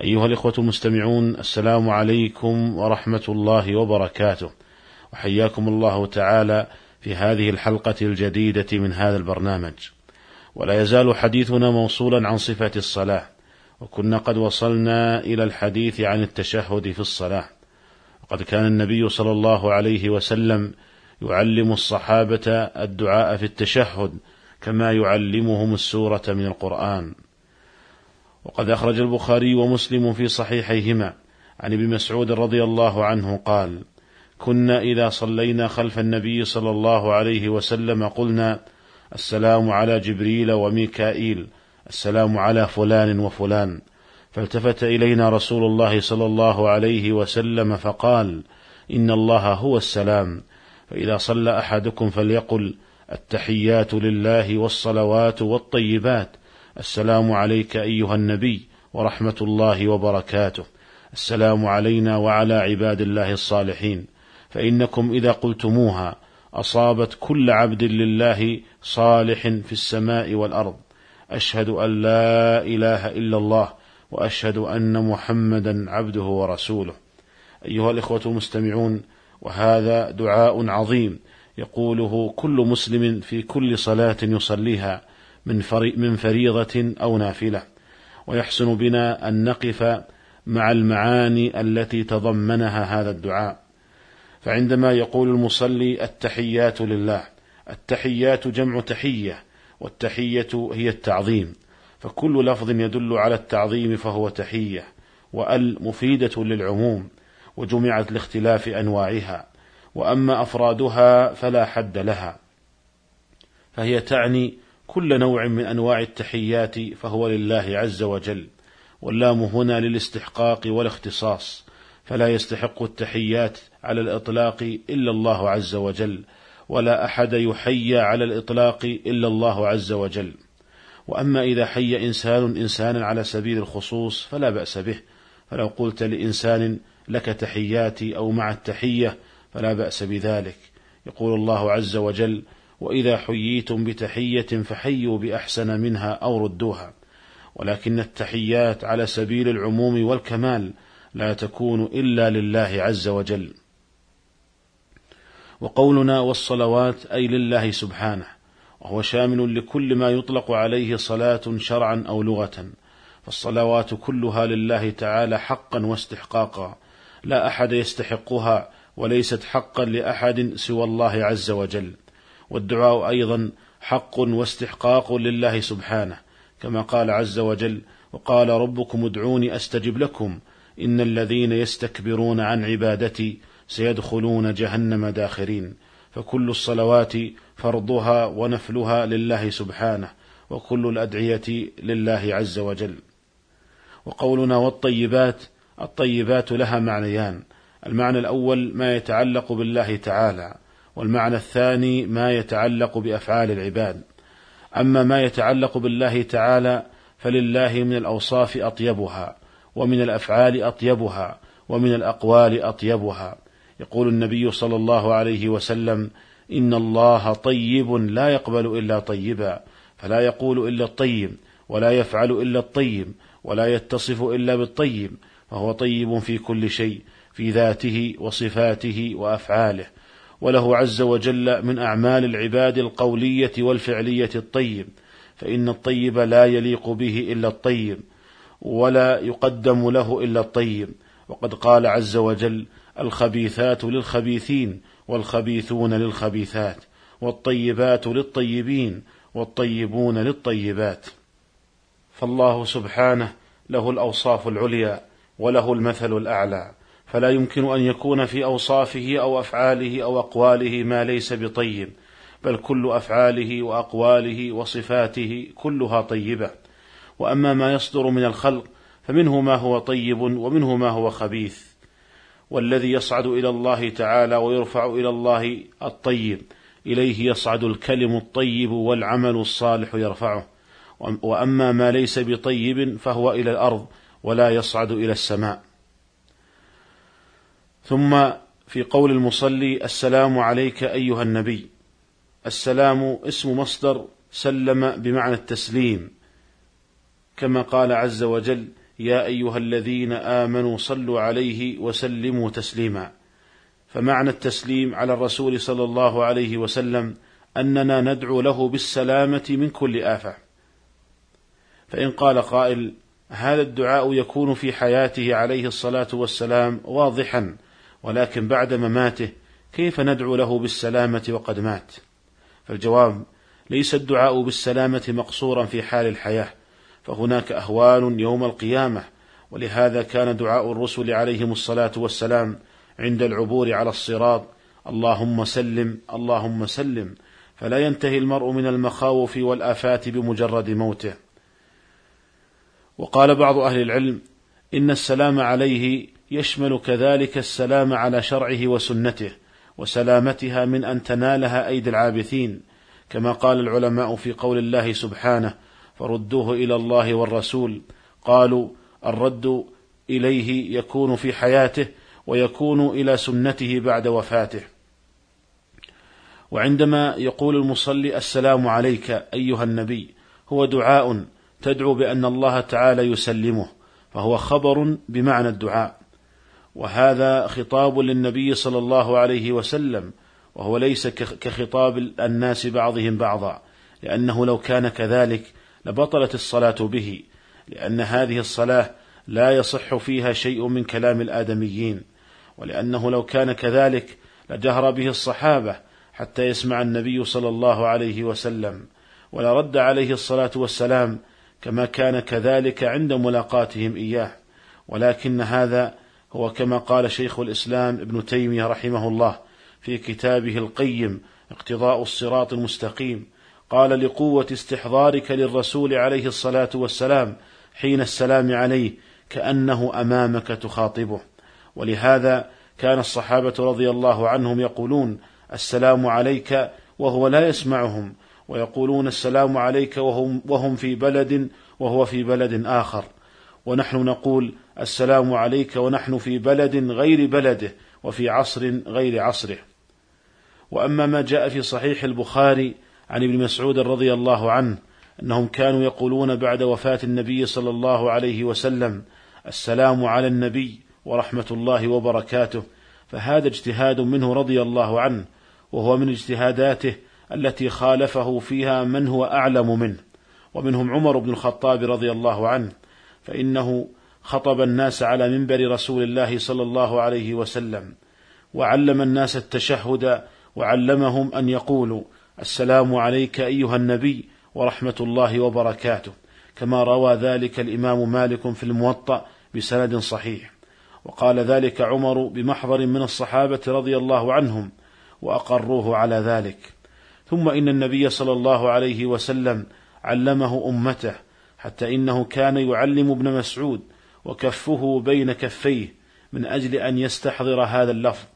أيها الإخوة المستمعون السلام عليكم ورحمة الله وبركاته. وحياكم الله تعالى في هذه الحلقة الجديدة من هذا البرنامج. ولا يزال حديثنا موصولا عن صفة الصلاة. وكنا قد وصلنا إلى الحديث عن التشهد في الصلاة. وقد كان النبي صلى الله عليه وسلم يعلم الصحابة الدعاء في التشهد كما يعلمهم السورة من القرآن. وقد أخرج البخاري ومسلم في صحيحيهما. عن ابن مسعود رضي الله عنه قال كنا إذا صلينا خلف النبي صلى الله عليه وسلم قلنا السلام على جبريل وميكائيل السلام على فلان وفلان. فالتفت إلينا رسول الله صلى الله عليه وسلم فقال إن الله هو السلام. فإذا صلى أحدكم فليقل التحيات لله والصلوات والطيبات. السلام عليك أيها النبي ورحمة الله وبركاته. السلام علينا وعلى عباد الله الصالحين. فإنكم إذا قلتموها أصابت كل عبد لله صالح في السماء والأرض. أشهد أن لا إله إلا الله وأشهد أن محمدا عبده ورسوله. أيها الإخوة المستمعون وهذا دعاء عظيم يقوله كل مسلم في كل صلاة يصليها من من فريضة أو نافلة. ويحسن بنا أن نقف مع المعاني التي تضمنها هذا الدعاء. فعندما يقول المصلي التحيات لله التحيات جمع تحية والتحية هي التعظيم. فكل لفظ يدل على التعظيم فهو تحية وأل مفيدة للعموم وجمعت لاختلاف أنواعها. وأما أفرادها فلا حد لها. فهي تعني كل نوع من أنواع التحيات فهو لله عز وجل واللام هنا للاستحقاق والاختصاص فلا يستحق التحيات على الإطلاق إلا الله عز وجل ولا أحد يحيى على الإطلاق إلا الله عز وجل. وأما إذا حي إنسان إنسانا على سبيل الخصوص فلا بأس به فلو قلت لإنسان لك تحياتي أو مع التحية فلا بأس بذلك. يقول الله عز وجل وإذا حييتم بتحية فحيوا بأحسن منها أو ردوها. ولكن التحيات على سبيل العموم والكمال لا تكون إلا لله عز وجل. وقولنا والصلوات أي لله سبحانه وهو شامل لكل ما يطلق عليه صلاة شرعا أو لغة. فالصلوات كلها لله تعالى حقا واستحقاقا لا أحد يستحقها وليست حقا لأحد سوى الله عز وجل. والدعاء أيضا حق واستحقاق لله سبحانه كما قال عز وجل وقال ربكم ادعوني أستجب لكم إن الذين يستكبرون عن عبادتي سيدخلون جهنم داخرين. فكل الصلوات فرضها ونفلها لله سبحانه وكل الأدعية لله عز وجل. وقولنا والطيبات الطيبات لها معنيان. المعنى الأول ما يتعلق بالله تعالى. والمعنى الثاني ما يتعلق بأفعال العباد. أما ما يتعلق بالله تعالى فلله من الأوصاف أطيبها ومن الأفعال أطيبها ومن الأقوال أطيبها. يقول النبي صلى الله عليه وسلم إن الله طيب لا يقبل إلا طيبا فلا يقول إلا الطيب ولا يفعل إلا الطيب ولا يتصف إلا بالطيب فهو طيب في كل شيء في ذاته وصفاته وأفعاله. وله عز وجل من أعمال العباد القولية والفعلية الطيب فإن الطيب لا يليق به إلا الطيب ولا يقدم له إلا الطيب. وقد قال عز وجل الخبيثات للخبيثين والخبيثون للخبيثات والطيبات للطيبين والطيبون للطيبات. فالله سبحانه له الأوصاف العليا وله المثل الأعلى. فلا يمكن أن يكون في أوصافه أو أفعاله أو أقواله ما ليس بطيب بل كل أفعاله وأقواله وصفاته كلها طيبة. وأما ما يصدر من الخلق فمنه ما هو طيب ومنه ما هو خبيث. والذي يصعد إلى الله تعالى ويرفع إلى الله الطيب إليه يصعد الكلم الطيب والعمل الصالح يرفعه. وأما ما ليس بطيب فهو إلى الأرض ولا يصعد إلى السماء. ثم في قول المصلي السلام عليك أيها النبي. السلام اسم مصدر سلم بمعنى التسليم. كما قال عز وجل يا أيها الذين آمنوا صلوا عليه وسلموا تسليما. فمعنى التسليم على الرسول صلى الله عليه وسلم أننا ندعو له بالسلامة من كل آفة. فإن قال قائل هذا الدعاء يكون في حياته عليه الصلاة والسلام واضحا ولكن بعد مماته كيف ندعو له بالسلامة وقد مات؟ فالجواب ليس الدعاء بالسلامة مقصورا في حال الحياة فهناك أهوال يوم القيامة ولهذا كان دعاء الرسل عليهم الصلاة والسلام عند العبور على الصراط اللهم سلم اللهم سلم. فلا ينتهي المرء من المخاوف والآفات بمجرد موته. وقال بعض أهل العلم إن السلام عليه يشمل كذلك السلام على شرعه وسنته وسلامتها من أن تنالها أيدي العابثين كما قال العلماء في قول الله سبحانه فردوه إلى الله والرسول قالوا الرد إليه يكون في حياته ويكون إلى سنته بعد وفاته وعندما يقول المصلي السلام عليك أيها النبي هو دعاء تدعو بأن الله تعالى يسلمه فهو خبر بمعنى الدعاء. وهذا خطاب للنبي صلى الله عليه وسلم وهو ليس كخطاب الناس بعضهم بعضا لأنه لو كان كذلك لبطلت الصلاة به لأن هذه الصلاة لا يصح فيها شيء من كلام الآدميين ولأنه لو كان كذلك لجهر به الصحابة حتى يسمع النبي صلى الله عليه وسلم ولرد عليه الصلاة والسلام كما كان كذلك عند ملاقاتهم إياه ولكن هذا هو كما قال شيخ الإسلام ابن تيمية رحمه الله في كتابه القيم اقتضاء الصراط المستقيم قال لقوة استحضارك للرسول عليه الصلاة والسلام حين السلام عليه كأنه أمامك تخاطبه ولهذا كان الصحابة رضي الله عنهم يقولون السلام عليك وهو لا يسمعهم ويقولون السلام عليك وهم وهم في بلد وهو في بلد آخر ونحن نقول السلام عليك ونحن في بلد غير بلده وفي عصر غير عصره. وأما ما جاء في صحيح البخاري عن ابن مسعود رضي الله عنه أنهم كانوا يقولون بعد وفاة النبي صلى الله عليه وسلم السلام على النبي ورحمة الله وبركاته فهذا اجتهاد منه رضي الله عنه وهو من اجتهاداته التي خالفه فيها من هو أعلم منه. ومنهم عمر بن الخطاب رضي الله عنه فإنه خطب الناس على منبر رسول الله صلى الله عليه وسلم وعلم الناس التشهد وعلمهم أن يقولوا السلام عليك أيها النبي ورحمة الله وبركاته. كما روى ذلك الإمام مالك في الموطأ بسند صحيح. وقال ذلك عمر بمحضر من الصحابة رضي الله عنهم وأقروه على ذلك. ثم إن النبي صلى الله عليه وسلم علمه أمته حتى إنه كان يعلم ابن مسعود وكفه بين كفيه من أجل أن يستحضر هذا اللفظ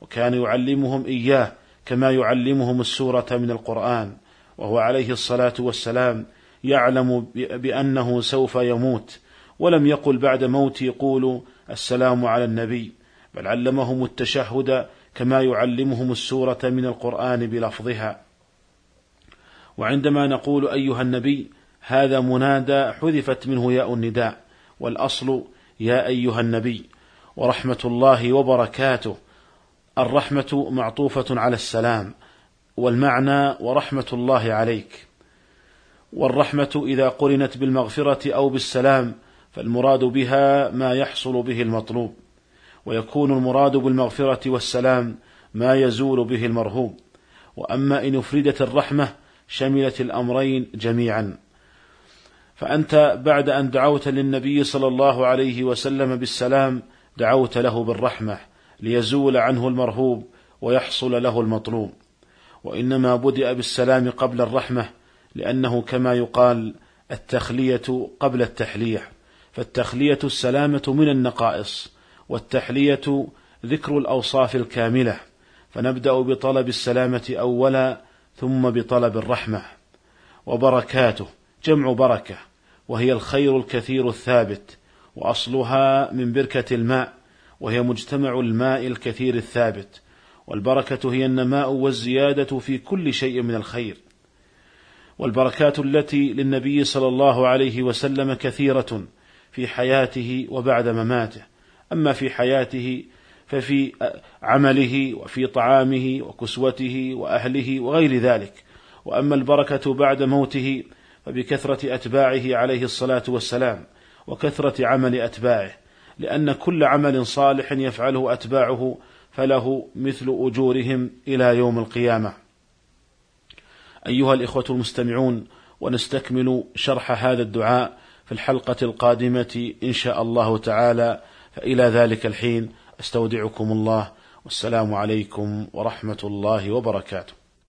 وكان يعلمهم إياه كما يعلمهم السورة من القرآن وهو عليه الصلاة والسلام يعلم بأنه سوف يموت ولم يقل بعد موتي قولوا السلام على النبي بل علمهم التشهد كما يعلمهم السورة من القرآن بلفظها. وعندما نقول أيها النبي هذا منادى حذفت منه ياء النداء والأصل يا أيها النبي ورحمة الله وبركاته. الرحمة معطوفة على السلام والمعنى ورحمة الله عليك. والرحمة إذا قرنت بالمغفرة أو بالسلام فالمراد بها ما يحصل به المطلوب. ويكون المراد بالمغفرة والسلام ما يزول به المرهوب. وأما إن أفردت الرحمة شملت الأمرين جميعا. فأنت بعد أن دعوت للنبي صلى الله عليه وسلم بالسلام دعوت له بالرحمة ليزول عنه المرهوب ويحصل له المطلوب. وإنما بدأ بالسلام قبل الرحمة لأنه كما يقال التخلية قبل التحليه فالتخلية السلامة من النقائص والتحلية ذكر الأوصاف الكاملة. فنبدأ بطلب السلامة أولا ثم بطلب الرحمة. وبركاته. جمع بركة وهي الخير الكثير الثابت وأصلها من بركة الماء وهي مجتمع الماء الكثير الثابت والبركة هي النماء والزيادة في كل شيء من الخير. والبركات التي للنبي صلى الله عليه وسلم كثيرة في حياته وبعد مماته. أما في حياته ففي عمله وفي طعامه وكسوته وأهله وغير ذلك. وأما البركة بعد موته فبكثرة أتباعه عليه الصلاة والسلام وكثرة عمل أتباعه لأن كل عمل صالح يفعله أتباعه فله مثل أجورهم إلى يوم القيامة. أيها الإخوة المستمعون ونستكمل شرح هذا الدعاء في الحلقة القادمة إن شاء الله تعالى فإلى ذلك الحين أستودعكم الله والسلام عليكم ورحمة الله وبركاته.